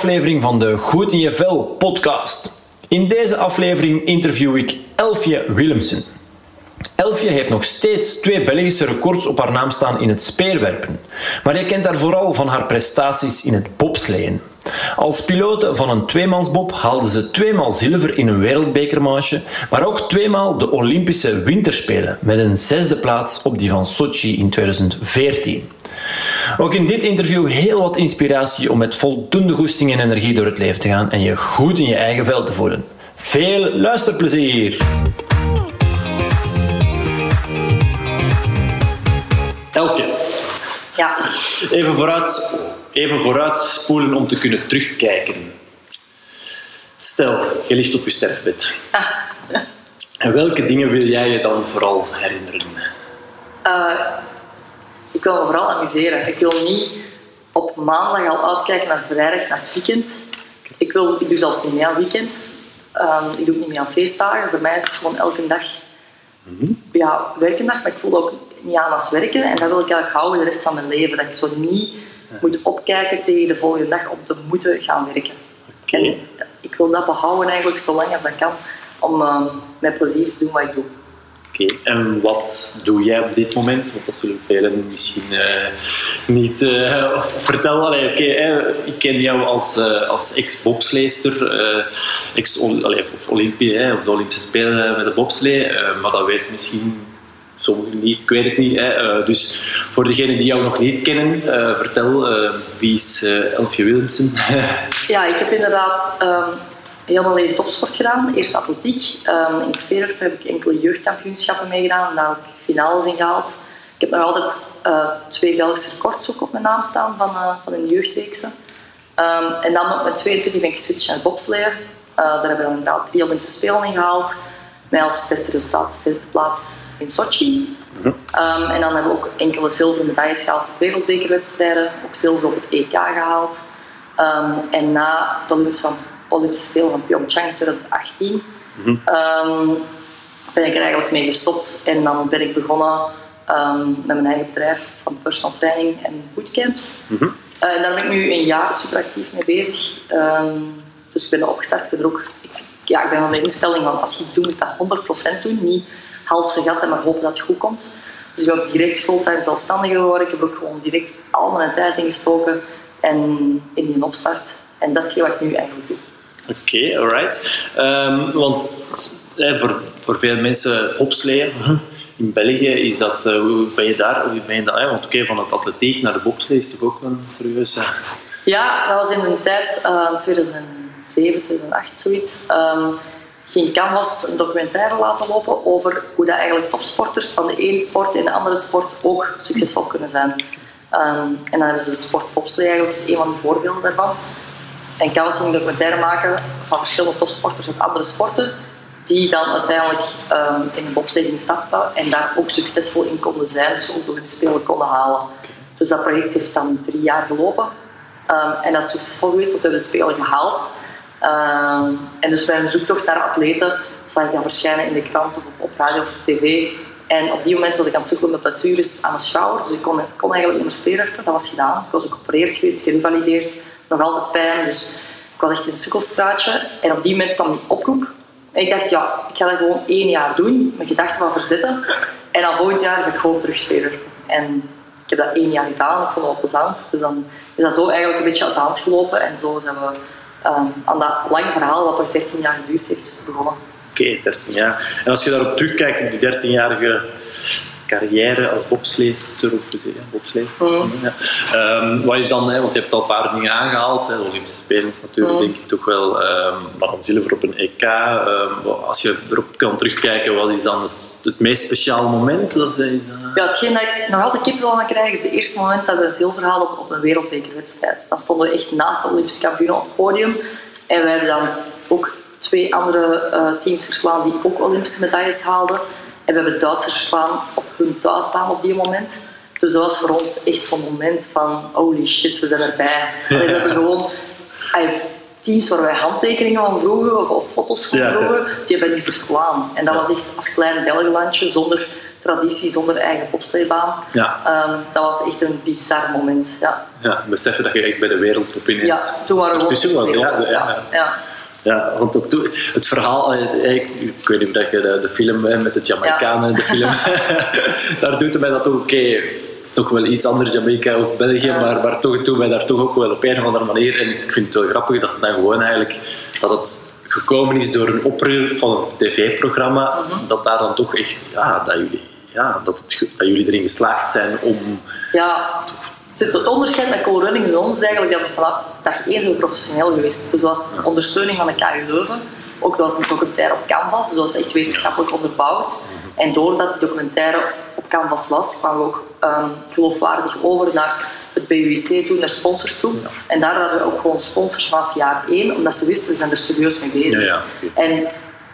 aflevering van de Goed in je Vel podcast. In deze aflevering interview ik Elfje Willemsen. Elfje heeft nog steeds twee Belgische records op haar naam staan in het speerwerpen. Maar je kent haar vooral van haar prestaties in het bobsleeën. Als pilote van een tweemansbob haalde ze tweemaal zilver in een wereldbekermanche, maar ook tweemaal de Olympische Winterspelen met een zesde plaats op die van Sochi in 2014. Ook in dit interview heel wat inspiratie om met voldoende goesting en energie door het leven te gaan en je goed in je eigen vel te voelen. Veel luisterplezier! Ja. Even vooruit, even vooruit spoelen om te kunnen terugkijken. Stel, je ligt op je sterfbed. Ah. En welke dingen wil jij je dan vooral herinneren? Uh, ik wil me vooral amuseren. Ik wil niet op maandag al uitkijken naar vrijdag, naar het weekend. Ik, wil, ik doe zelfs niet meer aan weekends. Um, ik doe ook niet meer aan feestdagen. Voor mij is het gewoon elke dag mm -hmm. ja, werkendag, maar ik voel ook niet aan als werken. En dat wil ik eigenlijk houden de rest van mijn leven. Dat ik zo niet moet opkijken tegen de volgende dag om te moeten gaan werken. Okay. En ik wil dat behouden eigenlijk zo lang als dat kan, om uh, met plezier te doen wat ik doe. Oké, okay. en wat doe jij op dit moment? Want dat zullen velen misschien uh, niet uh, vertellen. Allee, okay, ik ken jou als, als ex-bobsleester, ex of Olympie, op de Olympische Spelen met de bobslee. maar dat weet misschien sommigen niet, ik weet het niet. Hè. dus voor degenen die jou nog niet kennen, vertel, wie is Elfje Willemsen? ja, ik heb inderdaad... Um, heel mijn leven topsport gedaan. Eerst atletiek. Um, in Speerwerp heb ik enkele jeugdkampioenschappen meegedaan en daar ik finales in gehaald. Ik heb nog altijd twee Belgische records ook op mijn naam staan van, uh, van een jeugdweekse. Um, en dan op mijn 22 ben ik geswitcht naar bobsleeën. Daar hebben we inderdaad drie Olympische Spelen in gehaald. Mij als beste resultaat de zesde plaats in Sochi. Um, en dan hebben we ook enkele zilveren medailles gehaald op wereldbekerwedstrijden. Ook zilver op het EK gehaald. Um, en na de Olympische van Olympische Spelen van Pyeongchang in 2018 mm-hmm. um, ben ik er eigenlijk mee gestopt. En dan ben ik begonnen met mijn eigen bedrijf van personal training en bootcamps. En daar ben ik nu een jaar super actief mee bezig. Dus ik ben opgestart. Ik ben, ook, ja, ik ben van de instelling van als je het doet, moet dat 100% doen. Niet half zijn gat en maar hopen dat het goed komt. Dus ik ben ook direct fulltime zelfstandig geworden. Ik heb ook gewoon direct al mijn tijd ingestoken en in die opstart. En dat is wat ik nu eigenlijk doe. Oké, okay, alright. Um, want eh, voor, voor veel mensen bobsleeën in België is dat. Uh, hoe ben je daar? Hoe ben je dat, eh? Want oké, okay, van het atletiek naar de bobslee is toch ook een serieus. Uh... Ja, dat was in een tijd, uh, 2007, 2008 zoiets. Um, ging Canvas een documentaire laten lopen over hoe dat eigenlijk topsporters van de ene sport in de andere sport ook succesvol kunnen zijn. Um, en dan hebben ze de sport bobslee eigenlijk een van de voorbeelden daarvan. En Canvas ging een documentaire maken van verschillende topsporters uit andere sporten, die dan uiteindelijk um, in de bobslee stapten en daar ook succesvol in konden zijn, dus ook de spelen konden halen. Dus dat project heeft dan drie jaar gelopen. Um, en dat is succesvol geweest, tot we de Spelen gehaald. Um, en dus bij een zoektocht naar atleten zag ik dat verschijnen in de krant of op, radio of op tv. En op die moment was ik aan het zoeken met blessures aan mijn schouder, dus ik kon, kon eigenlijk niet meer speerwerpen. Dat was gedaan. Ik was ook geopereerd geweest, gerevalideerd, nog altijd pijn. Dus ik was echt in een sukkelstraatje. En op die moment kwam die oproep. En ik dacht, ja, ik ga dat gewoon één jaar doen, mijn gedachten van verzetten. En dan volgend jaar ga ik gewoon terug speerwerpen. En ik heb dat één jaar gedaan, ik vond het wel plezant. Dus dan is dat zo eigenlijk een beetje uit de hand gelopen. En zo zijn we aan dat lange verhaal, wat toch 13 jaar geduurd heeft, begonnen. Oké, okay, 13 jaar. En als je daarop terugkijkt, op die 13-jarige carrière als bobsleester of bobslee. Mm. Ja. Um, wat is dan, hè, want je hebt al een paar dingen aangehaald. Hè, de Olympische Spelen is natuurlijk mm. denk ik toch wel, um, maar dan zilver op een EK. Um, als je erop kan terugkijken, wat is dan het, het meest speciale moment? Dat is, uh... Ja, hetgeen dat ik nog altijd kippenvel aan krijg, is het eerste moment dat we zilver haalden op, op een wereldbekerwedstrijd. Dan stonden we echt naast de Olympische kampioenen op het podium. En wij hebben dan ook twee andere uh, teams verslaan die ook Olympische medailles haalden. En we hebben Duitsers verslaan op hun thuisbaan op die moment. Dus dat was voor ons echt zo'n moment van holy shit, we zijn erbij. En we hebben gewoon teams waar wij handtekeningen van vroegen of, of foto's van Ja, vroegen, die hebben die verslaan. En dat was echt als klein Belgelandje, zonder traditie zonder eigen. Ja. Ehm, dat was echt een bizar moment. Ja, Ja, beseffen dat je echt bij de wereldtop ineens ja toen waren we gewoon Ja, ja, ja. Ja. ja. Ja, want dat, het verhaal, eh, ik, ik weet niet of je de, de film hè, met de Jamaicanen, de film, daar doet mij dat ook, oké, het is toch wel iets anders, Jamaica of België, Ja. maar, maar toch doet mij daar toch ook wel op een of andere manier. En ik vind het wel grappig dat ze dan gewoon eigenlijk, dat het gekomen is door een oproep van een tv-programma, Mhm. dat daar dan toch echt, ja, dat jullie, ja, dat, het, dat jullie erin geslaagd zijn om... Ja, het onderscheid met Cool Running is eigenlijk dat we vanaf dag één zijn professioneel geweest. Dus dat was ondersteuning van de KU Leuven. Ook dat was een documentaire op Canvas, dus dat was echt wetenschappelijk onderbouwd. En doordat die documentaire op Canvas was, kwamen we ook ehm, geloofwaardig over naar het BUIC toe, naar sponsors toe. En daar hadden we ook gewoon sponsors vanaf jaar één, omdat ze wisten, ze zijn er serieus mee bezig. Ja, ja. En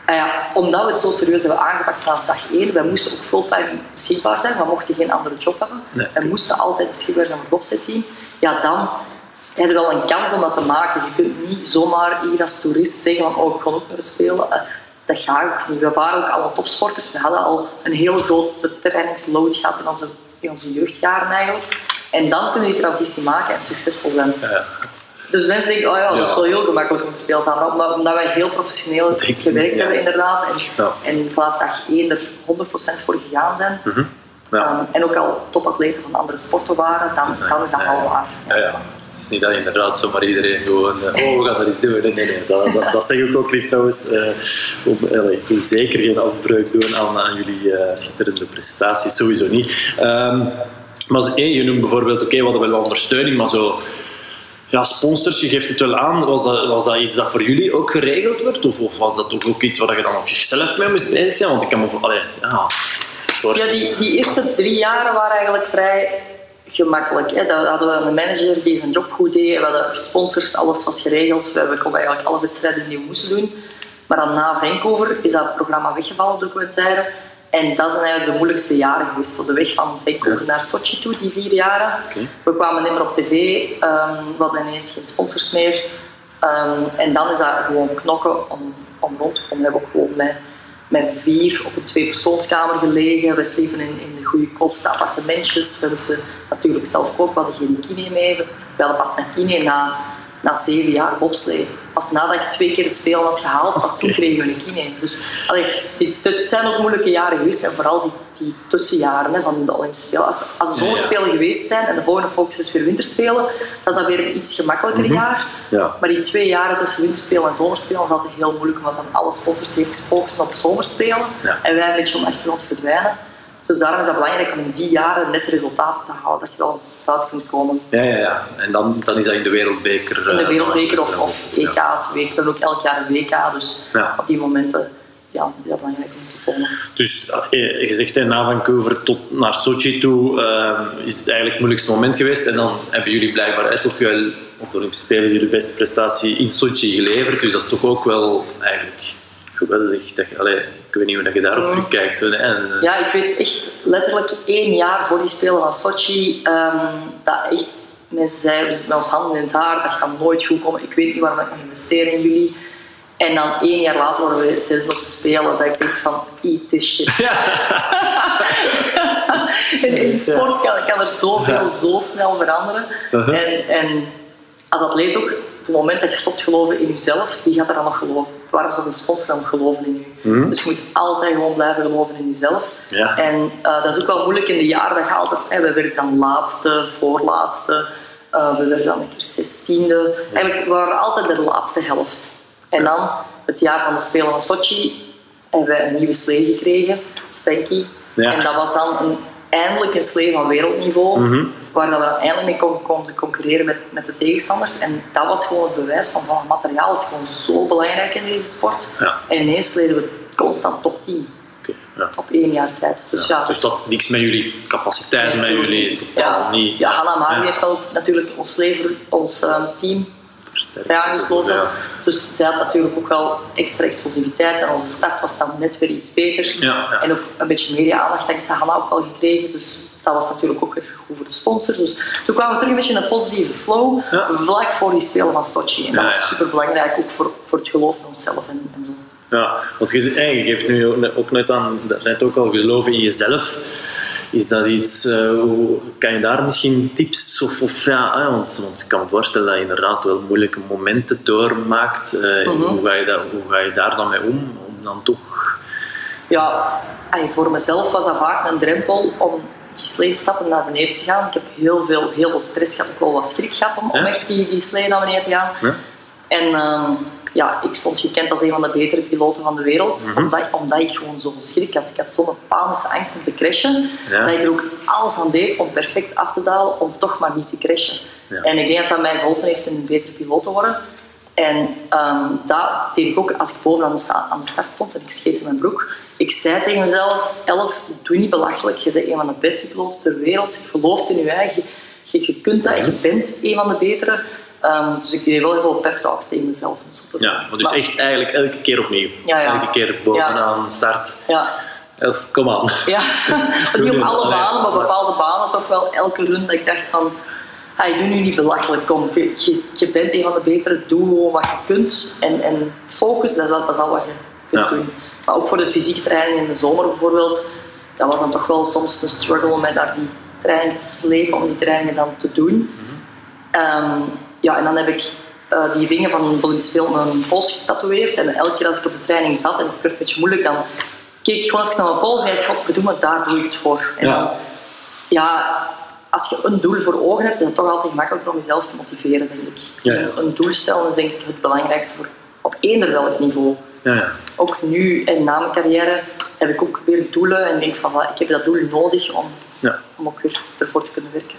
ah ja, omdat we het zo serieus hebben aangepakt vanaf dag één, wij moesten ook fulltime beschikbaar zijn, we mochten geen andere job hebben. Nee. Wij moesten altijd beschikbaar zijn voor het opzetteam. Ja, dan heb je wel een kans om dat te maken. Je kunt niet zomaar hier als toerist zeggen van oh, ik ga ook naar spelen. Eh, Dat gaat ook niet. We waren ook alle topsporters. We hadden al een heel grote trainingsload gehad in onze, in onze jeugdjaren eigenlijk. En dan kunnen we die transitie maken en succesvol zijn. Ja. Dus mensen denken, oh ja, dat is wel heel gemakkelijk om te spelen te hebben. Maar omdat wij heel professioneel Denk gewerkt hebben inderdaad. En, en vanaf dag één er 100% voor gegaan zijn. Mhm. Ja. Ehm, en ook al topatleten van andere sporten waren, dan, dan is dat al waar. Ja, ja. Het is niet dat inderdaad zomaar iedereen gewoon, eh, oh, we gaan er iets doen. Nee, nee, nee. Dat, dat, dat zeg ik ook niet trouwens. eh, allee, ik wil zeker geen afbreuk doen aan, aan jullie eh, schitterende prestaties, sowieso niet. Ehm, maar zo- eh, je noemt bijvoorbeeld, oké, we hadden wel ondersteuning, maar zo... Ja, sponsors, je geeft het wel aan. Was dat, was dat iets dat voor jullie ook geregeld werd? Of, was dat ook iets waar je dan op zichzelf mee moest bezig zijn? Want ik kan me... voor- ja, Ja, die, eerste drie jaren waren eigenlijk vrij gemakkelijk. Hè. Hadden we een manager die zijn job goed deed. We hadden sponsors, alles was geregeld. We, we konden eigenlijk alle wedstrijden die we moesten doen. Maar dan na Vancouver is dat programma weggevallen, documentaire. En dat zijn eigenlijk de moeilijkste jaren geweest. Zo de weg van Vancouver naar Sochi toe, die vier jaren. We kwamen niet meer op tv. ehm, we hadden ineens geen sponsors meer. Ehm, en dan is dat gewoon knokken om, om rond te komen. We hebben ook gewoon met, met vier op een tweepersoonskamer gelegen. We sliepen in, in de goedkoopste appartementjes. We moesten natuurlijk zelf ook, we hadden geen kine mee. We hadden pas een kine na, na zeven jaar bobslee. Pas nadat ik twee keer de spelen had gehaald, pas toen kregen we een kine. Dus allee, die, het zijn ook moeilijke jaren geweest. En vooral die, die tussenjaren hè, van de Olympische Spelen. Als, als de Ja, ja. zomerspelen geweest zijn en de volgende focus is weer winterspelen, dan is dat weer een iets gemakkelijker jaar. Ja. Maar die twee jaren tussen winterspelen en zomerspelen is altijd heel moeilijk, omdat dan alle sponsors zich focussen op zomerspelen en wij een beetje om achtergrond verdwijnen. Dus daarom is dat belangrijk om in die jaren net resultaten te halen, dat je wel buiten kunt komen. ja, ja, ja. En dan, dan is dat in de wereldbeker. In de eh, wereldbeker of, of Ja. EK's, week. We hebben ook elk jaar een WK, dus Ja. op die momenten ja, is dat belangrijk om te komen. Dus eh, je zegt hè, na Vancouver tot naar Sochi toe eh, is het eigenlijk het moeilijkste moment geweest. En dan hebben jullie blijkbaar hè, toch wel op de Olympische Spelen jullie beste prestatie in Sochi geleverd. Dus dat is toch ook wel eigenlijk geweldig. Dat je, allee, ik weet niet hoe je daarop Mm. terugkijkt. En, Ja, ik weet echt letterlijk één jaar voor die Spelen van Sochi ehm, dat echt mensen zeiden, we zitten met ons handen in het haar, dat gaat nooit goed komen. Ik weet niet waarom ik moet investeren in jullie. En dan één jaar later worden we zes op te spelen, dat ik denk van, eat this shit. in, in sport kan, kan er zoveel zo snel veranderen. Uh-huh. En, en als atleet ook, op het moment dat je stopt geloven in jezelf, wie gaat er dan nog geloven? Waarom zou een sponsor geloven in je? Mhm. Dus je moet altijd gewoon blijven geloven in jezelf. Ja. En eh, dat is ook wel moeilijk in de jaren dat je altijd... Hè, we werden dan laatste, voorlaatste. eh, we werden dan een keer zestiende. Eigenlijk we waren altijd de laatste helft. En dan, het jaar van de Spelen van Sochi, hebben we een nieuwe slee gekregen, Spanky. Ja. En dat was dan een, eindelijk een slee van wereldniveau, Mhm. waar dat we eindelijk mee kon- konden concurreren met, met de tegenstanders. En dat was gewoon het bewijs van, van materiaal is gewoon zo belangrijk in deze sport. Ja. En ineens leden we constant top 10 oké, ja. op één jaar tijd. Dus ja, Dus dat niks met jullie capaciteit, met jullie totaal ja, niet. Ja, Hanna Mari Ja. heeft ook natuurlijk ons, lever, ons eh, team Versterkt. bij aangesloten. Ja. Dus zij had natuurlijk ook wel extra explosiviteit en onze start was dan net weer iets beter. Ja, ja. En ook een beetje media-aandacht dankzij Hanna ook wel gekregen. Dus dat was natuurlijk ook weer goed voor de sponsors. Dus toen kwamen we terug een beetje in een positieve flow, Ja. vlak voor die Spelen van Sochi. En dat Ja, was ja. super belangrijk, ook voor, voor het geloof in onszelf en, en zo. Ja, want je, je geeft nu ook net aan, net ook al geloven in jezelf. Is dat iets, uh, kan je daar misschien tips of, of ja, want, want ik kan me voorstellen dat je inderdaad wel moeilijke momenten doormaakt. Uh, hoe, ga je dat, hoe ga je daar dan mee om? Om dan toch... Ja, voor mezelf was dat vaak een drempel om die sleedstappen naar beneden te gaan. Ik heb heel veel, heel veel stress gehad, ik wel wat schrik gehad om, om echt die, die slee naar beneden te gaan. Ja? En uh, ja, ik stond gekend als een van de betere piloten van de wereld, mm -hmm. omdat, omdat, ik gewoon zo'n schrik had. Ik had zo'n panische angst om te crashen, ja. dat ik er ook alles aan deed om perfect af te dalen, om toch maar niet te crashen. Ja. En ik denk dat dat mij geholpen heeft een betere piloot te worden. En um, dat deed ik ook als ik boven aan de, aan de start stond en ik scheet in mijn broek. Ik zei tegen mezelf, Elf, doe niet belachelijk. Je bent een van de beste piloten ter wereld. Je gelooft in je eigen. Je, je kunt dat, je bent een van de betere. Um, dus ik deed wel heel veel pep talks tegen mezelf. Ja, maar dus maar, echt eigenlijk elke keer opnieuw. Ja, ja. Elke keer bovenaan ja. start. Ja. Elf, kom aan. Ja, niet op alle banen, maar bepaalde banen toch wel elke run dat ik dacht van... Hey, doe nu niet belachelijk, kom. Je, je, je, bent een van de betere, doe gewoon wat je kunt. En, en focus, dat is, dat is al wat je kunt doen. Maar ook voor de fysieke training in de zomer bijvoorbeeld, dat was dan toch wel soms een struggle om daar die trainingen te slepen, om die trainingen dan te doen. Mm -hmm. um, ja, en dan heb ik uh, die ringen van Olympisch Speel op mijn pols getatoeëerd. En elke keer als ik op de training zat en het werd een beetje moeilijk, dan keek ik gewoon even naar mijn pols en zei godverdomme, daar doe ik het voor. En ja. dan, ja, als je een doel voor ogen hebt, is het toch altijd makkelijker om jezelf te motiveren, denk ik. Ja, ja. Een doel stellen is denk ik het belangrijkste voor op eender welk niveau. Ja, ja. Ook nu en na mijn carrière heb ik ook weer doelen en denk van ik heb dat doel nodig om, ja. om ook weer ervoor te kunnen werken.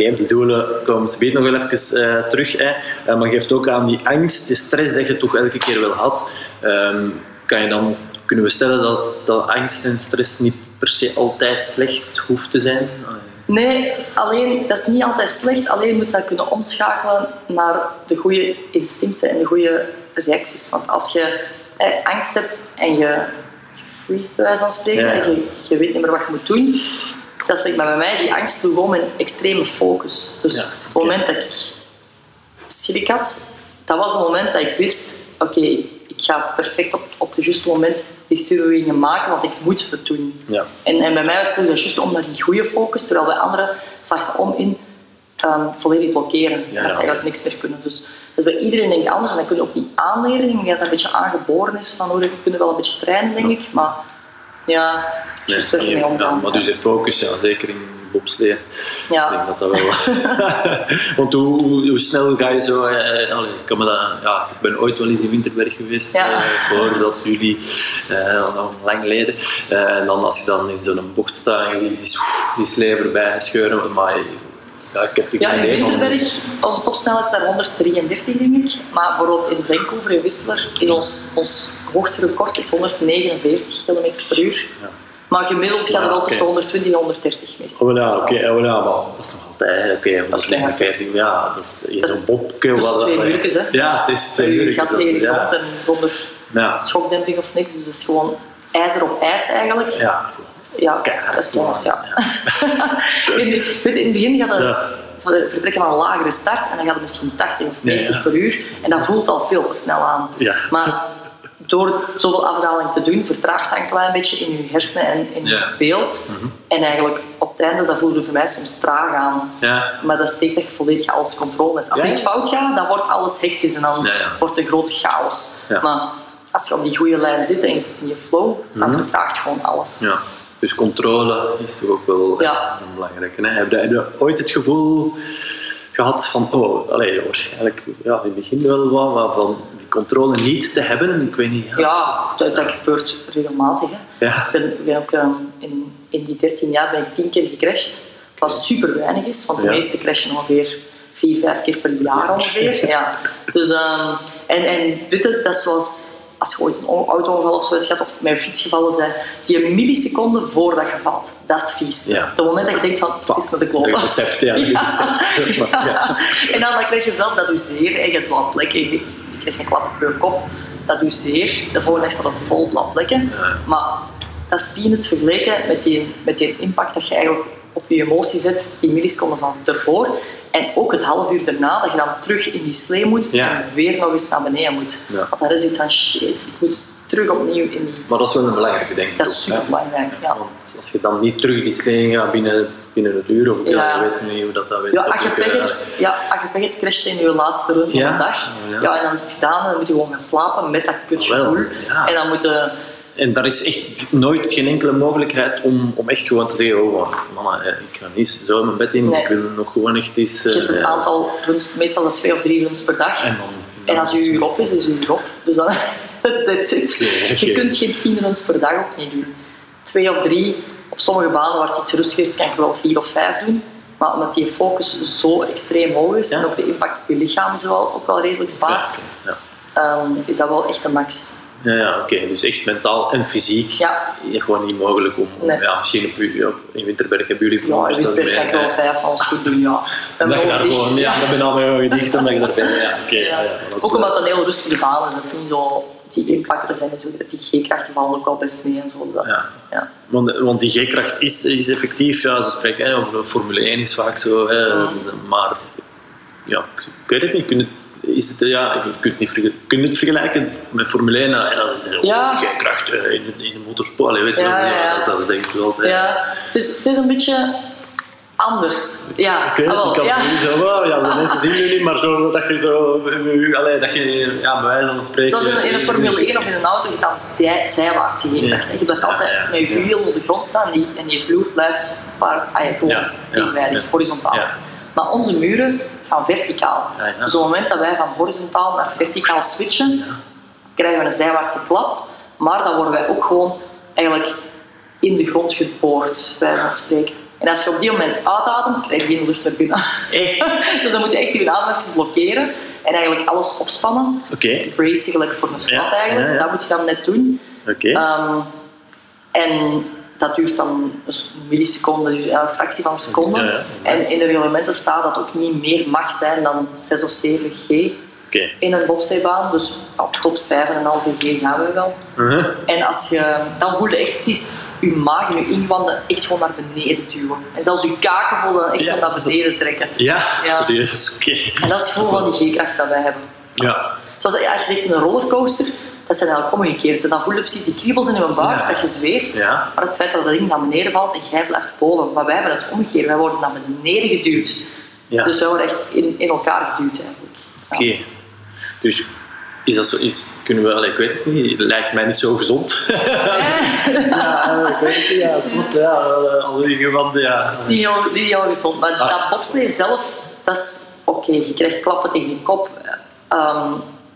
Oké, okay, op die doelen komen ze beter nog wel even uh, terug. Hè. Uh, maar geeft ook aan die angst, die stress dat je toch elke keer wel had. Um, kan je dan, kunnen we stellen dat, dat angst en stress niet per se altijd slecht hoeft te zijn? Nee, alleen, dat is niet altijd slecht. Alleen moet je dat kunnen omschakelen naar de goede instincten en de goede reacties. Want als je eh, angst hebt en je freeze bij wijze van spreken, ja. en je, je weet niet meer wat je moet doen, dat is bij mij, die angst om een extreme focus. Dus ja, op het moment dat ik schrik had, dat was het moment dat ik wist, oké, okay, ik ga perfect op, op het juiste moment die stuurbewegingen maken, want ik moet het doen. Ja. En, en bij mij was het juist om naar die goede focus, terwijl bij anderen zag om in um, volledig blokkeren. Ja, dat ze eigenlijk niks meer kunnen. Dus is bij iedereen denk ik anders en dat kun je ook niet aanleren. Ik denk dat dat een beetje aangeboren is, van hoe je kunt wel een beetje trainen, denk ik. Maar ja, Nee, nee, ja, maar dus de focus, ja, zeker in bobslee. Ja. Ik denk dat dat wel... Want hoe, hoe, snel ga je zo... Eh, allez, ik, kan me dat, ja, ik ben ooit wel eens in Winterberg geweest, ja. eh, voordat jullie, eh, lang geleden. en dan als je dan in zo'n bocht staat en je die, die slee voorbij scheuren, maar ja, ik heb ja, in Winterberg, onze topsnelheid staat 133, denk ik. Maar bijvoorbeeld in Vancouver, in Whistler, is ons, ons hoogterecord is 149 km per uur. Ja. Maar gemiddeld gaat het tussen 120 en 130 meestal. Oh ja, oké, okay, oh, ja, maar dat is nog altijd, oké, okay, 149, ja, dat is zo'n bobke. Dat is twee uurtjes, hè? Ja, het is twee uur. Je gaat tegen de grond en zonder ja. schokdemping of niks, dus het is gewoon ijzer op ijs eigenlijk. Ja, ja dat is toch, ja. ja. in, weet, in het begin gaat het vertrekken van een lagere start en dan gaat het misschien 80 of 90 Ja, ja. per uur en dat voelt al veel te snel aan. Ja. Maar door zoveel afdaling te doen, vertraagt dat een klein beetje in je hersenen en in je beeld. En eigenlijk op het einde, dat voelde voor mij soms traag aan. Ja. Maar dat steekt je volledig alles controle hebt. Als Ja, iets fout gaat, dan wordt alles hectisch en dan Ja, ja. wordt een grote chaos. Maar als je op die goede lijn zit en je zit in je flow, dan Mhm. vertraagt gewoon alles. Ja. Dus controle is toch ook wel Ja. een belangrijke. Hè? Heb, je, heb je ooit het gevoel gehad van, oh, allee, waarschijnlijk ja, in het begin wel wat, maar van controle niet te hebben? Ik weet niet. Ja, dat, dat gebeurt regelmatig. Hè. Ja. Ik ben, ben ook, ehm, in, in die 13 jaar ben ik 10 keer gecrashed. Wat super weinig is, want de Ja. meeste crashen ongeveer 4, 5 keer per jaar ongeveer. Ja. Dus, ehm, en, en weet je, dat is zoals als je ooit een on- auto-ongeval of zo hebt gehad, of met een fiets gevallen bent, die een milliseconde voordat je valt. Dat is het vies. Ja. Op het moment dat je denkt van, het is naar de klote. Beseft, ja. En dan, krijg je zelf, dat zeer. En je hebt blauwe plekken, je, je krijgt een klap op je kop. Dat doet zeer. De volgende dag staat er vol blauwe plekken. Maar dat is peanuts vergeleken met die, met die impact dat je eigenlijk op je emotie zet, die milliseconden van ervoor. En ook het half uur daarna, dat je dan terug in die slee moet Ja. en weer nog eens naar beneden moet. Ja. Want dat is iets van shit, ik moet terug opnieuw in die... Maar dat is wel een belangrijke, denk ik. Dat is super belangrijk, ja. Want als je dan niet terug die slee gaat binnen, binnen het uur, of ja. Weet niet hoe dat, dat weet. Ja, als je pech hebt, ja, als je pech hebt, crash je in je laatste run van de dag. Oh, ja. En dan is het gedaan en dan moet je gewoon gaan slapen met dat kutgevoel. En dan moet je... En daar is echt nooit geen enkele mogelijkheid om, om echt gewoon te zeggen, oh mama, eh, ik ga niet zo in mijn bed in, Nee. ik wil nog gewoon echt eens... Je hebt een eh, aantal runs, meestal twee of drie runs per dag. En dan... En als je uur op is, is je uur op. Dus dan, that's it. Je kunt geen tien runs per dag ook niet doen. Twee of drie, op sommige banen waar het iets rustiger is, kan je wel vier of vijf doen. Maar omdat die focus zo extreem hoog is, Ja. en ook de impact op je lichaam is wel, ook wel redelijk zwaar, Ja, ehm, is dat wel echt de max. ja, ja oké. Dus echt mentaal en fysiek Ja. gewoon niet mogelijk om... Nee. Ja, misschien op, op, in Winterberg hebben jullie Ja, in Witberg kan ik wel mee, vijf van ons goed doen, ja. Dat Met je mijn daar gewoon... Ja, dat ben al met je ogen dicht, omdat je daar bent. Ja, oké. Ja. Ook omdat het een heel rustige baan is. Dat is niet zo... Die impacten zijn. Die G-krachten vallen ook wel best mee en zo. Ja. ja. Want, want die G-kracht is, is effectief, ja, ze spreken hè, over Formule 1 is vaak zo, hè, Mm. maar ja, ik weet het niet. Kun je het, is het, ja, je kunt het, niet kun je het vergelijken met Formule 1? Nou, dat is heel Ja. G-kracht eh, in, de- in de motorsport. Allee, weet je Ja, wel, ja, ja. Dat, dat is echt wel... eh, Ja, dus het is een beetje anders. Ja, Ik weet het, ah, ik kan ja. niet zo, wow, ja, de mensen zien nu niet, maar zo, dat je zo, allee, dat je, ja, bij wijze van spreken... Zoals in, een- in een Formule 1 of in een auto, je dan zij, G-kracht. Ja. Je blijft altijd Ja, met je wiel op de grond staan en die, en die vloer blijft waar, ah, gewoon evenwijdig, ja. horizontaal. Maar onze muren gaan verticaal. Dus op het moment dat wij van horizontaal naar verticaal switchen, krijgen we een zijwaartse klap. Maar dan worden wij ook gewoon eigenlijk in de grond geboord, bij wijze van spreken. En als je op die moment uitademt, krijg je geen lucht naar binnen. Echt? dus dan moet je echt je adem even blokkeren en eigenlijk alles opspannen. Oké, Brace gelijk voor een squat Ja, eigenlijk. ja, ja. Dat moet je dan net doen. oké. Ehm, en dat duurt dan een milliseconde, dus een fractie van een seconde. En in de reglementen staat dat ook niet meer mag zijn dan 6 of 7 G in een bobsleebaan. Dus tot 5,5 G gaan we wel. Uh-huh. En als je, dan voel je echt precies je maag en je ingewanden echt gewoon naar beneden duwen. En zelfs je kaken voelen echt Ja. zo naar beneden trekken. Ja, Ja. serieus, oké. En dat is het gevoel van die G-kracht dat wij hebben. Ja. Zoals ja, je zegt in een rollercoaster, dat zijn eigenlijk omgekeerd. En dan voel je precies die kriebels in je buik, Ja. dat je zweeft. Ja. Maar dat is het feit dat dat ding naar beneden valt en jij blijft boven. Maar wij hebben het omgekeerd. Wij worden naar beneden geduwd. Ja. Dus wij worden echt in, in elkaar geduwd eigenlijk. Oké. Dus is dat zo, is, kunnen we, ik weet het niet, het lijkt mij niet zo gezond. ja, ik weet het niet, ja, het is wat, ja, al die gewanden, ja. Dat is niet heel, niet heel gezond. Maar Ah. dat bobslee zelf, dat is oké. Je krijgt klappen tegen je kop. Ehm,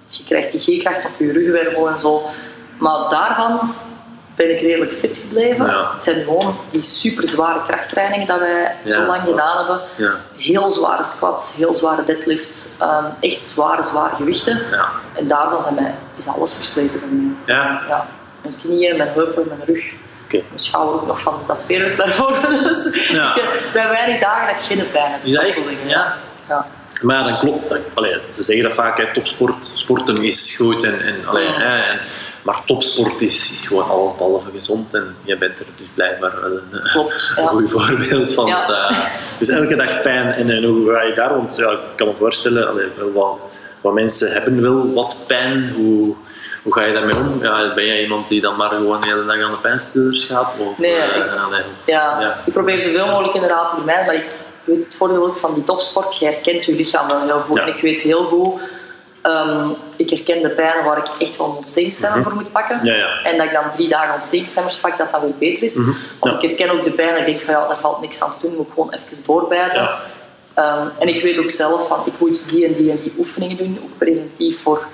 je krijgt die G-kracht op je ruggenwervel en zo. Maar daarvan ben ik redelijk fit gebleven. Ja. Het zijn gewoon die super zware krachttrainingen dat wij Ja. zo lang gedaan hebben. Ja. Heel zware squats, heel zware deadlifts. ehm, echt zware, zware gewichten. En daarvan zijn mij, is alles versleten van mij. Ja, Ja. Mijn knieën, mijn heupen, mijn rug. oké. Mijn schouder ook nog van dat sfeerwerk daarvoor. Dus er zijn weinig dagen dat ik geen pijn heb. Is dat. Ja. ja. Maar dan klopt dat. Allee, ze zeggen dat vaak, hè, topsport, sporten is goed. En, en, allee, hè, en, maar topsport is, is gewoon behalve gezond. En je bent er dus blijkbaar wel een, Klopt, ja. goed voorbeeld van. Ja. eh, dus elke dag pijn. En, en hoe ga je daar? Want ja, ik kan me voorstellen, allee, wat, wat mensen hebben wel wat pijn. Hoe, hoe ga je daarmee om? Ja, ben jij iemand die dan maar gewoon de hele dag aan de pijnstillers gaat? Of, Nee, eh, ik- Ja. Ja. ik probeer zoveel mogelijk inderdaad te vermijden. Maar ik weet het voordeel ook van die topsport. Je herkent je lichaam wel heel goed. Ja. En ik weet heel goed... ehm, ik herken de pijnen waar ik echt wel een ontstekingsremmer voor moet pakken. Mhm. Ja, ja. En dat ik dan drie dagen ontstekingsremmers pak, dat dat weer beter is. Mhm. Want Ja. ik herken ook de pijn en ik denk van ja, daar valt niks aan te doen. Moet ik gewoon even doorbijten. Ehm, en ik weet ook zelf van ik moet die en die en die oefeningen doen, ook preventief voor.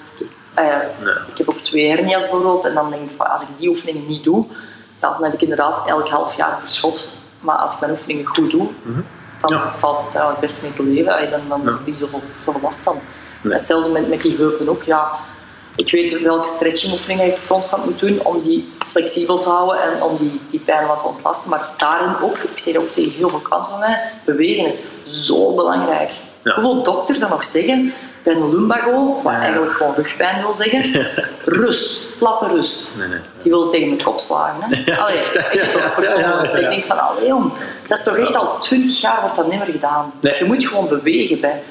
Nee. Ik heb ook twee hernia's bijvoorbeeld en dan denk ik van als ik die oefeningen niet doe, dan heb ik inderdaad elk half jaar een verschot. Maar als ik mijn oefeningen goed doe, dan Ja. valt het eigenlijk best mee te leven. Ah, Dan, dan heb ik zoveel last van. Nee. Hetzelfde met, met die heupen ook. Ja, ik weet welke stretchingoefeningen ik constant moet doen om die flexibel te houden en om die, die pijn wat te ontlasten. Maar daarin ook, ik zeg ook tegen heel veel klanten van mij, bewegen is zo belangrijk. Ja. Hoeveel dokters dan nog zeggen, bij een lumbago, wat Ja. eigenlijk gewoon rugpijn wil zeggen, rust, platte rust. Nee, nee. Die wil tegen mijn kop slagen. Hè? Allee, ik persoonlijk. Ik denk van, allee jong, dat is toch echt al twintig jaar wordt dat niet meer gedaan. Je moet gewoon bewegen bij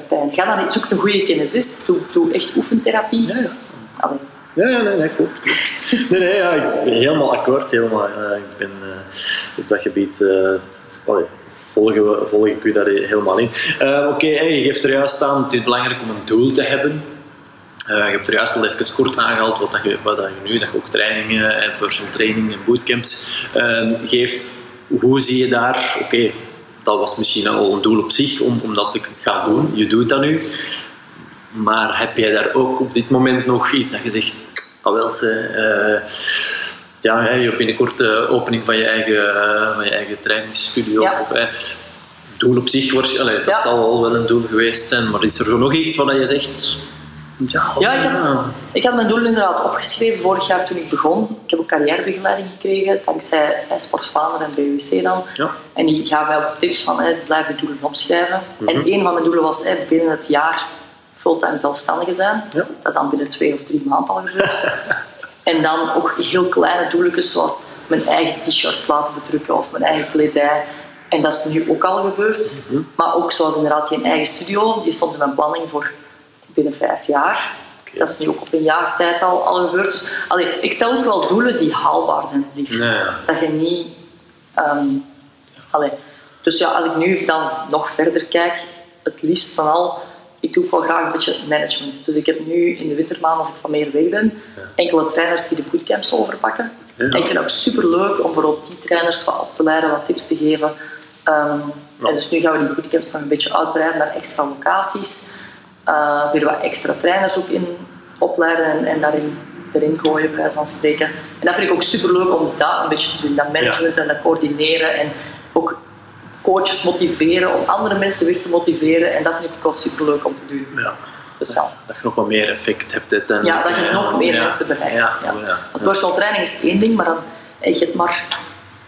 pijn. Ga dan niet, zoek een goede kinesist, doe, doe echt oefentherapie. Ja, ja. Allee, Ja, ja nee, nee, klopt. klopt. Nee, nee, ja, ik helemaal akkoord. Helemaal, uh, ik ben uh, op dat gebied... Uh, allee, volgen, volg ik u daar helemaal in. Oké, okay, je geeft er juist aan, het is belangrijk om een doel te hebben. Uh, je hebt er juist al even kort aangehaald wat, dat je, wat dat je nu, dat je ook trainingen en personal training en bootcamps uh, geeft. Hoe zie je daar, oké, dat was misschien al een doel op zich om, om dat te gaan doen. Je doet dat nu. Maar heb jij daar ook op dit moment nog iets dat je zegt, ah wel, uh, ja, je hebt binnenkort de opening van je eigen, van je eigen trainingsstudio. Ja. Of, doel op zich, allee, dat Ja. zal wel een doel geweest zijn, maar is er zo nog iets wat je zegt, ja, Ja, ik had, ik had mijn doel inderdaad opgeschreven vorig jaar toen ik begon. Ik heb ook carrièrebegeleiding gekregen, dankzij eh, Sport Vlaanderen en BUC dan. Ja. En die gaven mij ook tips van, eh, blijf je doelen opschrijven. Mhm. En een van mijn doelen was eh, binnen het jaar fulltime zelfstandige zijn. Ja. Dat is dan binnen twee of drie maanden al gebeurd. en dan ook heel kleine doeletjes, zoals mijn eigen t-shirts laten bedrukken of mijn eigen kledij. En dat is nu ook al gebeurd. Mhm. Maar ook zoals inderdaad geen eigen studio, die stond in mijn planning voor binnen vijf jaar. Dat is nu ook op een jaar tijd al, al gebeurd. Dus allee, ik stel ook wel doelen die haalbaar zijn, liefst. Dat je niet... allee. Dus ja, als ik nu dan nog verder kijk, het liefst van al... Ik doe ook wel graag een beetje management. Dus ik heb nu in de wintermaanden, als ik van meer weg ben, enkele trainers die de bootcamps overpakken. Ja. En ik vind het ook superleuk om bijvoorbeeld die trainers wat op te leiden, wat tips te geven. Ehm, Ja. En dus nu gaan we die bootcamps nog een beetje uitbreiden naar extra locaties. Eh, weer wat extra trainers ook in opleiden en, en daarin erin gooien, bij wijze van spreken. En dat vind ik ook superleuk om dat een beetje te doen, dat management en dat coördineren en ook coaches motiveren om andere mensen weer te motiveren. En dat vind ik wel superleuk om te doen. Ja. Dus ja. Dat je nog wat meer effect hebt. Dan, Ja, dat je nog meer mensen bereikt. Ja, Ja. ja. Want personal training is één ding, maar dan je het maar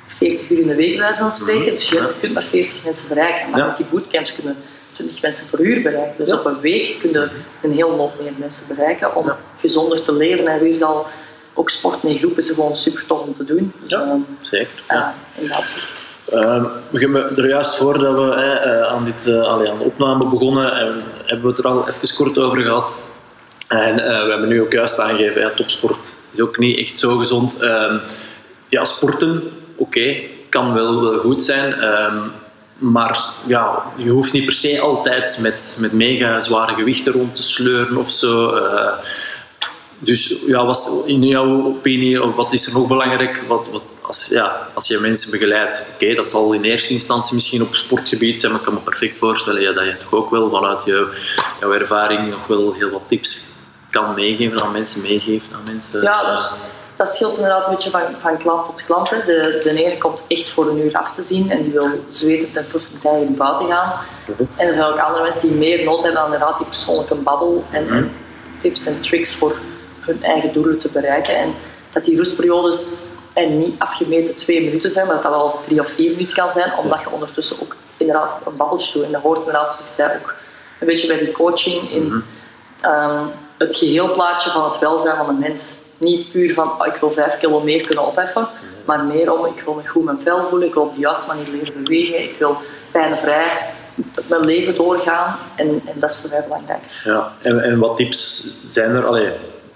40 uur in de week, bij wijze van spreken. Dus je kunt maar 40 mensen bereiken. Maar met die bootcamps kunnen 20 mensen per uur bereiken. Dus Ja. op een week kun je een heel hoop meer mensen bereiken om Ja. gezonder te leven. En weer al ook sporten in groepen is gewoon super tof om te doen. Dus, Ja, ehm, zeker. ja, in dat opzicht. Ehm, we hebben er juist voordat we hè, eh, aan, dit, allee, aan de opname begonnen, en hebben we het er al even kort over gehad. En eh, we hebben nu ook juist aangegeven, ja, topsport is ook niet echt zo gezond. Ehm, ja, sporten, oké, kan wel, wel goed zijn. Maar ja, je hoeft niet per se altijd met, met mega zware gewichten rond te sleuren of zo. eh. dus ja, was, in jouw opinie, wat is er nog belangrijk? Wat, wat, als, ja, als je mensen begeleidt, oké, dat zal in eerste instantie misschien op sportgebied zijn, maar ik kan me perfect voorstellen ja, dat je toch ook wel vanuit je, jouw ervaring nog wel heel wat tips kan meegeven aan mensen, meegeeft aan mensen. Ja, dus, dat scheelt inderdaad een beetje van, van klant tot klant. Hè. De, de ene komt echt voor een uur af te zien en die wil zweten ten proef met in buiten gaan. En er zijn ook andere mensen die meer nood hebben aan inderdaad die persoonlijke babbel en, en tips en tricks voor hun eigen doelen te bereiken. En dat die rustperiodes en niet afgemeten twee minuten zijn, maar dat dat wel eens drie of vier minuten kan zijn, omdat je ondertussen ook inderdaad een babbeltje doet. En dat hoort inderdaad, zoals ik zei, ook een beetje bij die coaching in ehm, het geheelplaatje van het welzijn van de mens. Niet puur van, oh, ik wil vijf kilo meer kunnen opheffen, maar meer om, ik wil me goed mijn vel voelen, ik wil op de juiste manier leren bewegen, ik wil pijnvrij mijn leven doorgaan en, en dat is voor mij belangrijk. Ja, en, en wat tips zijn er allee,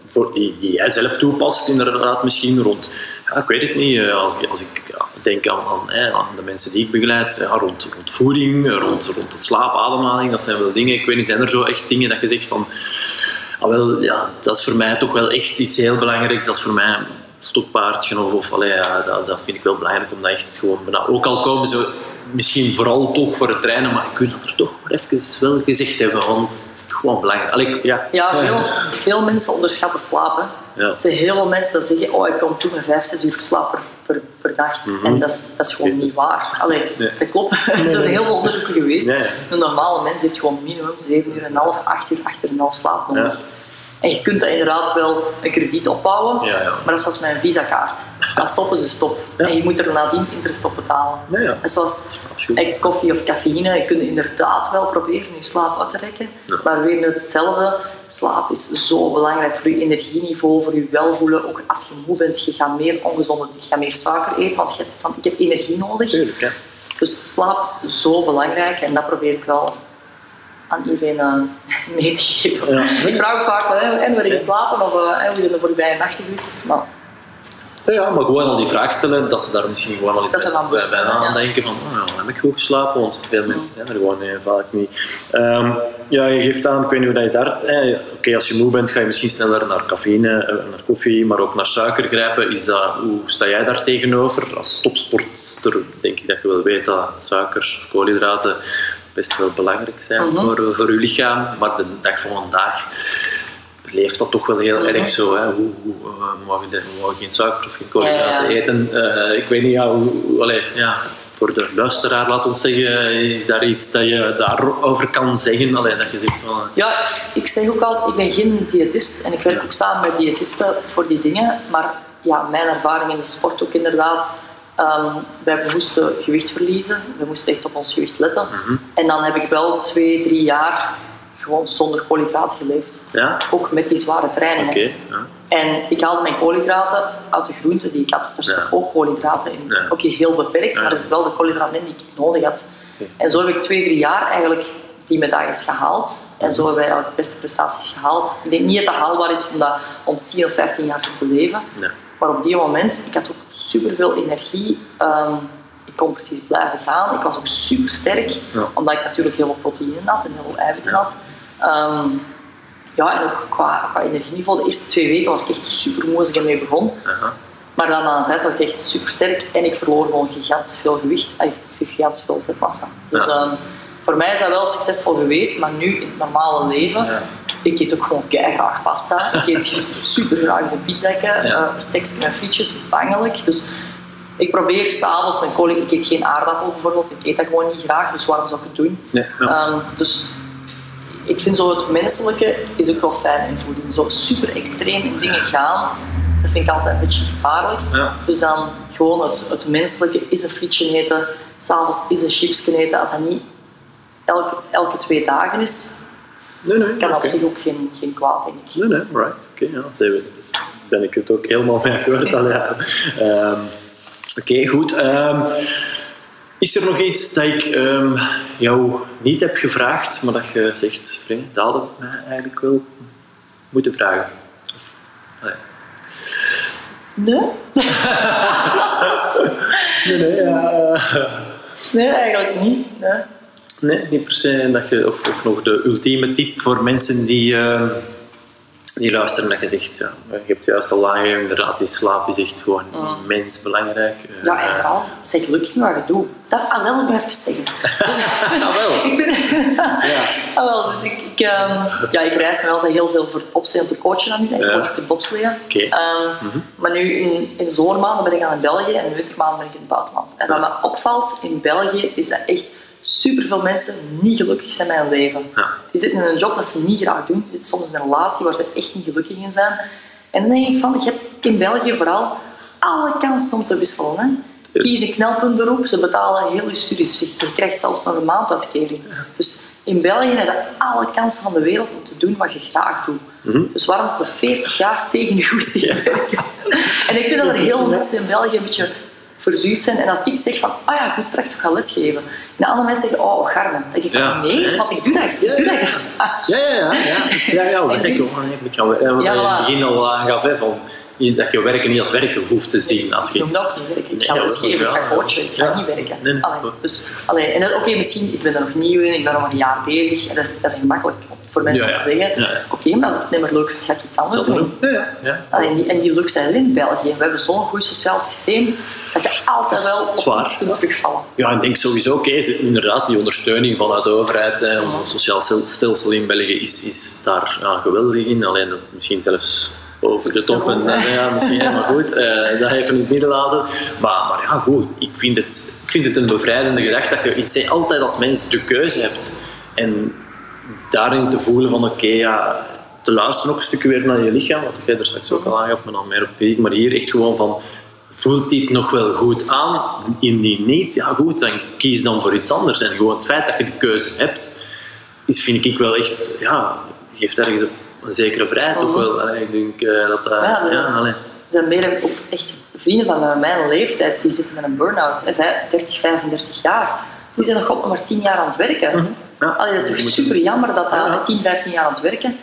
voor die, jij zelf toepast, inderdaad, misschien rond, ja, ik weet het niet, eh, als, ik- als ik denk aan, aan, aan de mensen die ik begeleid, rond, rond voeding, eh, rond, rond het slaap, ademhaling, dat zijn wel dingen, ik weet niet, zijn er zo echt dingen dat je zegt van, ah, wel, ja, dat is voor mij toch wel echt iets heel belangrijk, dat is voor mij een stokpaardje of, of allee, ja, dat, dat vind ik wel belangrijk om dat echt gewoon, maar dat ook al komen ze misschien vooral toch voor het trainen, maar ik wil dat er toch maar even wel gezegd hebben, want het is toch gewoon belangrijk. Allee, ja. Ja, veel, veel mensen onderschatten slapen. Ja. Er zijn heel veel mensen die zeggen, oh, ik kom toe met vijf, zes uur slaap per, per, per nacht. En dat is, dat is gewoon niet waar. Allee, Nee. dat klopt. er zijn heel veel onderzoeken geweest. Een normale mens heeft gewoon minimum 7 uur en een half, 8 uur, 8 uur en een half slaap nodig. En je kunt dat inderdaad wel een krediet opbouwen, Ja, ja. maar dat is zoals met een visakaart. Als stoppen ze stop. Ja. En je moet er nadien interest op betalen. En zoals koffie of cafeïne, je kunt inderdaad wel proberen je slaap uit te rekken, maar weer net hetzelfde. Slaap is zo belangrijk voor je energieniveau, voor je welvoelen. Ook als je moe bent, je gaat meer ongezonde, je gaat meer suiker eten, want je hebt van, ik heb energie nodig. Tuurlijk, ja. Dus slaap is zo belangrijk en dat probeer ik wel aan iedereen uh, mee te geven. Ja. Ik vraag ook vaak, hè, en waar je geslapen of uh, hoe je de voorbije nachten geweest? Maar Ja, maar gewoon al die vraag stellen, dat ze daar misschien gewoon al iets bij, bewust bij zijn, aan ja. denken van, oh, heb ik goed geslapen? Want veel mensen zijn er gewoon vaak niet. Ehm, ja, je geeft aan, ik weet niet hoe dat je daar... Eh, Oké, als je moe bent, ga je misschien sneller naar cafeïne, eh, naar koffie, maar ook naar suiker grijpen. Is dat, hoe sta jij daar tegenover? Als topsporter denk ik dat je wel weet dat suikers, koolhydraten best wel belangrijk zijn Mhm. voor, voor je lichaam. Maar de dag van vandaag leeft dat toch wel heel Mhm. erg zo. Hè? Hoe, hoe eh, mogen we mogen geen suiker of geen koolhydraten Ja, ja. eten? Eh, ik weet niet, ja, hoe, allee, ja, voor de luisteraar, laat ons zeggen, is daar iets dat je daarover kan zeggen? Allee, dat je zegt van... Ja, ik zeg ook altijd, ik ben geen diëtist en ik werk ook samen met diëtisten voor die dingen. Maar ja, mijn ervaring in de sport ook inderdaad. ehm, wij moesten gewicht verliezen, we moesten echt op ons gewicht letten. En dan heb ik wel twee, drie jaar gewoon zonder koolhydraten geleefd. Ja? Ook met die zware trainingen. Oké. ja. En ik haalde mijn koolhydraten uit de groenten die ik had. Er zitten Ja. ook koolhydraten in. Ook heel beperkt, maar er zit wel de koolhydraten in die ik nodig had. En zo heb ik twee, drie jaar eigenlijk die medailles gehaald. En zo hebben wij eigenlijk de beste prestaties gehaald. Ik denk niet dat dat haalbaar is om dat om 10 of 15 jaar te beleven. Ja. Maar op die moment, ik had ook superveel energie. Ehm, ik kon precies blijven gaan. Ik was ook super sterk, Ja. omdat ik natuurlijk heel veel proteïne had en heel veel eiwitten had. Ehm, ja, en ook qua, qua energieniveau. De eerste twee weken was ik echt super moe als ik ermee begon. Maar dan aan de tijd was ik echt super sterk en ik verloor gewoon gigantisch veel gewicht. en gigantisch veel vetmassa. Dus Ja. ehm, voor mij is dat wel succesvol geweest, maar nu in het normale leven, Ja. ik eet ook gewoon graag pasta. Ik eet super graag een pizza, Ja. uh, steaks met frietjes, bangelijk. Dus ik probeer s'avonds mijn kolen, ik eet geen aardappel bijvoorbeeld, ik eet dat gewoon niet graag, dus waarom zou ik het doen? Ehm, dus ik vind zo het menselijke is ook wel fijn in voeding. Zo super extreem in dingen gaan, dat vind ik altijd een beetje gevaarlijk. Ja. Dus dan gewoon het, het menselijke is een frietje eten, s'avonds is een chipsje eten. Als dat niet elke, elke twee dagen is, Nee, nee. kan dat op zich ook geen, geen kwaad, denk ik. Nee, nee, right. Oké, ja. Daar ben ik het ook helemaal mee akkoord. ja. Ehm, Oké, goed. Ehm, is er nog iets dat ik ehm, jou niet heb gevraagd, maar dat je zegt, "Free, dat had ik mij eigenlijk wel moeten vragen? Of. Nee? Nee, nee, ja. Nee, eigenlijk niet. Nee. Nee, niet per se. Dat je, of, of nog de ultieme tip voor mensen die, ehm, die luisteren, dat je zegt, ja, je hebt juist al aangegeven, inderdaad, die slaap is echt gewoon immens belangrijk. Eh, Ja, en vooral, zeg gelukkig wat je doet. Dat ah, wel, even zeggen. Dus, Ah, wel. ik ben, Ja. ah, wel, dus ik, ik, ehm, ja, ik reis nu altijd heel veel voor het opzien om te coachen aan nu. Ik coach voor het bobsleeën. Oké. Mhm. Ehm, Maar nu in, in de zomermaanden ben ik aan in België en in de wintermaanden ben ik in het buitenland. En wat me opvalt in België is dat echt superveel mensen niet gelukkig zijn met hun leven. Ja. Die zitten in een job dat ze niet graag doen. Die zitten soms in een relatie waar ze echt niet gelukkig in zijn. En dan denk ik van, je hebt in België vooral alle kansen om te wisselen. Hè. Kies een knelpuntberoep, ze betalen heel je studies. Je krijgt zelfs nog een maanduitkering. Dus in België heb je alle kansen van de wereld om te doen wat je graag doet. Dus waarom ze er 40 jaar tegen je goesting werken? en ik vind dat er heel veel mensen in België een beetje verzuurd zijn. En als ik zeg van, ah ja, goed, straks ga lesgeven. En de andere mensen zeggen, oh, garme. Dan denk ik van, Ja. nee, want ik doe dat, ik doe dat graag. Ja, ja, ja. ja. ja, ja werken. Oh, nee, ik moet gaan werken. Wat Ja, je in het begin al aangaf, hè, van, dat je werken niet als werken hoeft te zien. Als je Ik iets... ook niet werken. Ik Nee, ga ja, lesgeven, ik ga coachen, ik ga Ja. niet werken. Nee, nee. Allee, dus, allee, en oké, misschien, ik ben er nog nieuw in, ik ben nog maar een jaar bezig. En dat, is, dat is gemakkelijk voor mensen Ja, ja. om te zeggen. Ja, ja. Oké, maar als ik het niet meer leuk vind, ga ik iets anders doen. Ja, ja. ja. Allee, en, die, en die luxe zijn er in België. We hebben zo'n goed sociaal systeem dat je altijd wel op Zwaar. iets kunt terugvallen. Ja, ik denk sowieso, oké, is inderdaad, die ondersteuning vanuit de overheid, hè, ons sociaal stel- stelsel in België is, is daar ja, geweldig in. Alleen dat is misschien zelfs over de top. En, ja, misschien, hè, maar goed, eh, dat even in het midden laten. Maar, maar ja, goed, ik vind, het, ik vind het een bevrijdende gedachte dat je iets, altijd als mens de keuze hebt. En daarin te voelen van, oké, ja, te luisteren ook een stukje weer naar je lichaam, wat jij er straks ook al aangaf, maar dan meer op fysiek. Maar hier echt gewoon van, voelt dit nog wel goed aan? Indien niet, ja goed, dan kies dan voor iets anders. En gewoon het feit dat je de keuze hebt, is, vind ik wel echt, ja, geeft ergens een zekere vrijheid ook wel. Allee, ik denk eh, dat dat... Ja, allee. Er zijn meer ook echt vrienden van mij, mijn leeftijd, die zitten met een burn-out. hè, vijf- 30, 35 jaar. Die zijn nog nog maar 10 jaar aan het werken. Ja. Allee, dat is toch super jammer dat dat 10, 15 jaar aan het werken.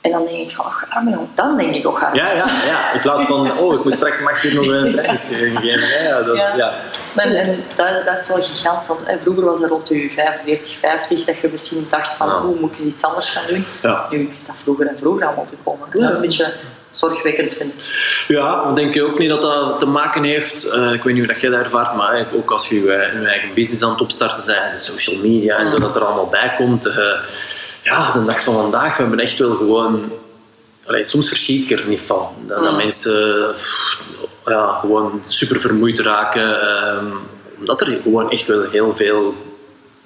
En dan denk ik, oh, arme. Dan denk ik, oh, arme Ja, ja, ja. In plaats van, oh, ik moet straks mag ik nog een trainingsgeven geven. Ja, dat, Ja. ja. En, en dat, dat is wel gigantisch. Vroeger was het rond je 45, 50 dat je misschien dacht van, Ja. hoe moet ik eens iets anders gaan doen? Ja. Nu begint dat vroeger en vroeger allemaal te komen. Is een beetje zorgwekkend, vind ik. Ja, maar denk ook niet dat dat te maken heeft, eh, ik weet niet hoe dat jij dat ervaart, maar eigenlijk ook als je je, eigen business aan het opstarten bent, de social media en zo, dat er allemaal bij komt. eh, ja, de dag van vandaag, we hebben echt wel gewoon... Allee, soms verschiet ik er niet van. Dat, dat Mm. mensen pff, ja, gewoon super vermoeid raken. ehm, omdat er gewoon echt wel heel veel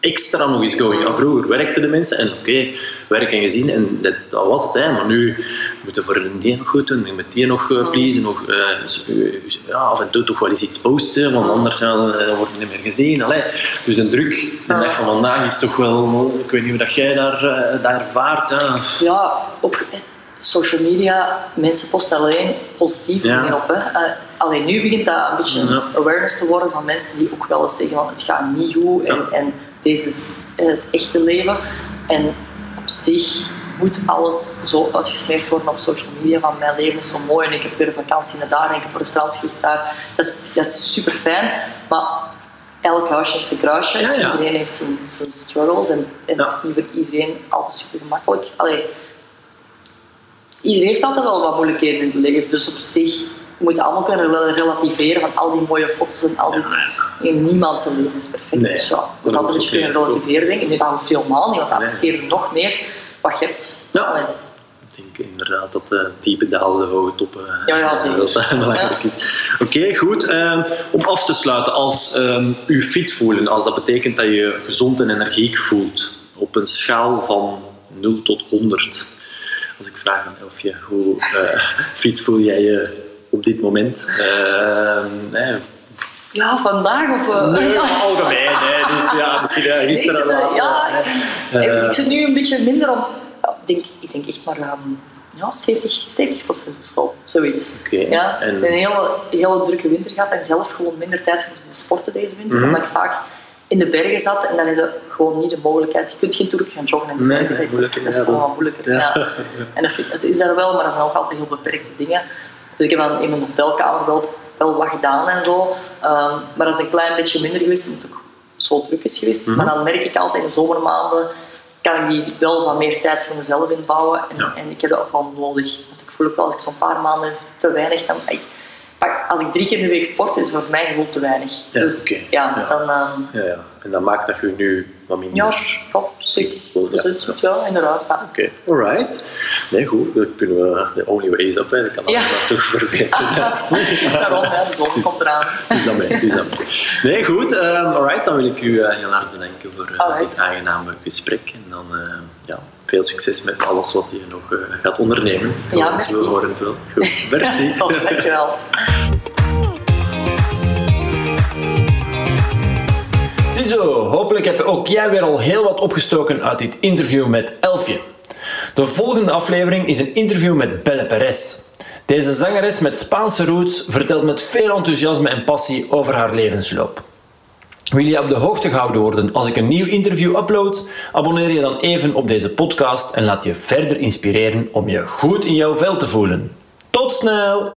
extra nog eens going. Vroeger werkten de mensen en oké, werk en gezien en dat, dat was het. Hè. Maar nu moeten we voor die nog goed doen, je moet die nog uh, pleasen, nog, eh, eh, ja, af en toe toch wel eens iets posten, want anders ja, dan, dan wordt het niet meer gezien. Allee. Dus de druk, de dag van vandaag is toch wel, ik weet niet hoe dat jij daar, daar ervaart. Hè. Ja, op social media, mensen posten alleen positieve Ja. dingen op. Hè. Alleen nu begint dat een beetje Ja. awareness te worden van mensen die ook wel eens zeggen van het gaat niet goed en, Ja. en deze is het echte leven. En op zich moet alles zo uitgesmeerd worden op social media van mijn leven is zo mooi en ik heb weer een vakantie naar daar en ik heb een restaurant geweest daar. Dat is, dat is super fijn, maar elk huisje heeft zijn kruisje. Ja, ja. Iedereen heeft zijn, zijn struggles en, en Ja. het is niet voor iedereen altijd super gemakkelijk. Allee, iedereen heeft altijd wel wat moeilijkheden in het leven, dus op zich we moeten allemaal kunnen relativeren van al die mooie foto's en al die... Niemand zijn leven is perfect. Nee, dus ja, je moet altijd een beetje kunnen relativeren, denk ik. Nee, dat hoeft helemaal niet, want dat Nee. apprecieert nog meer wat je hebt. Ja. Allee, Ik denk inderdaad dat de diepe dalen, de hoge toppen, eh, Ja, ja, zeker. dat belangrijk is. Oké, goed. Ehm, om af te sluiten, als ehm u fit voelen, als dat betekent dat je gezond en energiek voelt, op een schaal van 0 tot 100. Als ik vraag aan Elfje, hoe eh, fit voel jij je op dit moment? Ehm, nee, Ja, vandaag of... eh, nee, algemeen. Dus, ja, misschien eh, gisteren eh, later. ja, Eh, ik zit nu een beetje minder om... ja, ik, denk, ik denk echt maar ehm, ja, 70, 70 procent of zo. Zoiets. Ja, en- Een hele, hele drukke winter gehad en zelf gewoon minder tijd voor te sporten deze winter. Mhm. Omdat ik vaak in de bergen zat en dan heb je gewoon niet de mogelijkheid. Je kunt geen toer gaan joggen in de Nee, bergen. nee, Dat- dat is gewoon dat- wat moeilijker. ja. Ja. En de fitness is daar wel, maar dat zijn ook altijd heel beperkte dingen. Dus ik heb dan in mijn hotelkamer wel, wel wat gedaan en zo. Ehm, maar dat is een klein beetje minder geweest, omdat het ook zo druk is geweest. Mhm. Maar dan merk ik altijd in de zomermaanden kan ik die wel wat meer tijd voor mezelf inbouwen. En, Ja. en ik heb dat ook wel nodig. Want ik voel ook wel als ik zo'n paar maanden te weinig... Dan, ik, als ik drie keer in de week sport, is het voor mijn gevoel te weinig. Ja, dus ja, Ja. dan... ehm, ja, ja. En dat maakt dat je nu wat minder... ja, ja, zeker. Ja. Het- ja, inderdaad. Ja. Oké, alright. Nee, goed, dat kunnen we de only way is up, hè. dat kan Ja. allemaal toch verbeteren. Daarom, hè, de zon komt eraan. Het is dat mee, het is dat mee. Nee, goed, ehm, alright, dan wil ik u eh, heel hard bedanken voor eh, dit aangename gesprek. En dan eh, ja, veel succes met alles wat je nog eh, gaat ondernemen. Ja, merci. We horen het wel. Goed, merci. Top, dankjewel. Ziezo, hopelijk heb ook jij weer al heel wat opgestoken uit dit interview met Elfje. De volgende aflevering is een interview met Belle Perez. Deze zangeres met Spaanse roots vertelt met veel enthousiasme en passie over haar levensloop. Wil je op de hoogte gehouden worden als ik een nieuw interview upload? Abonneer je dan even op deze podcast en laat je verder inspireren om je goed in jouw vel te voelen. Tot snel!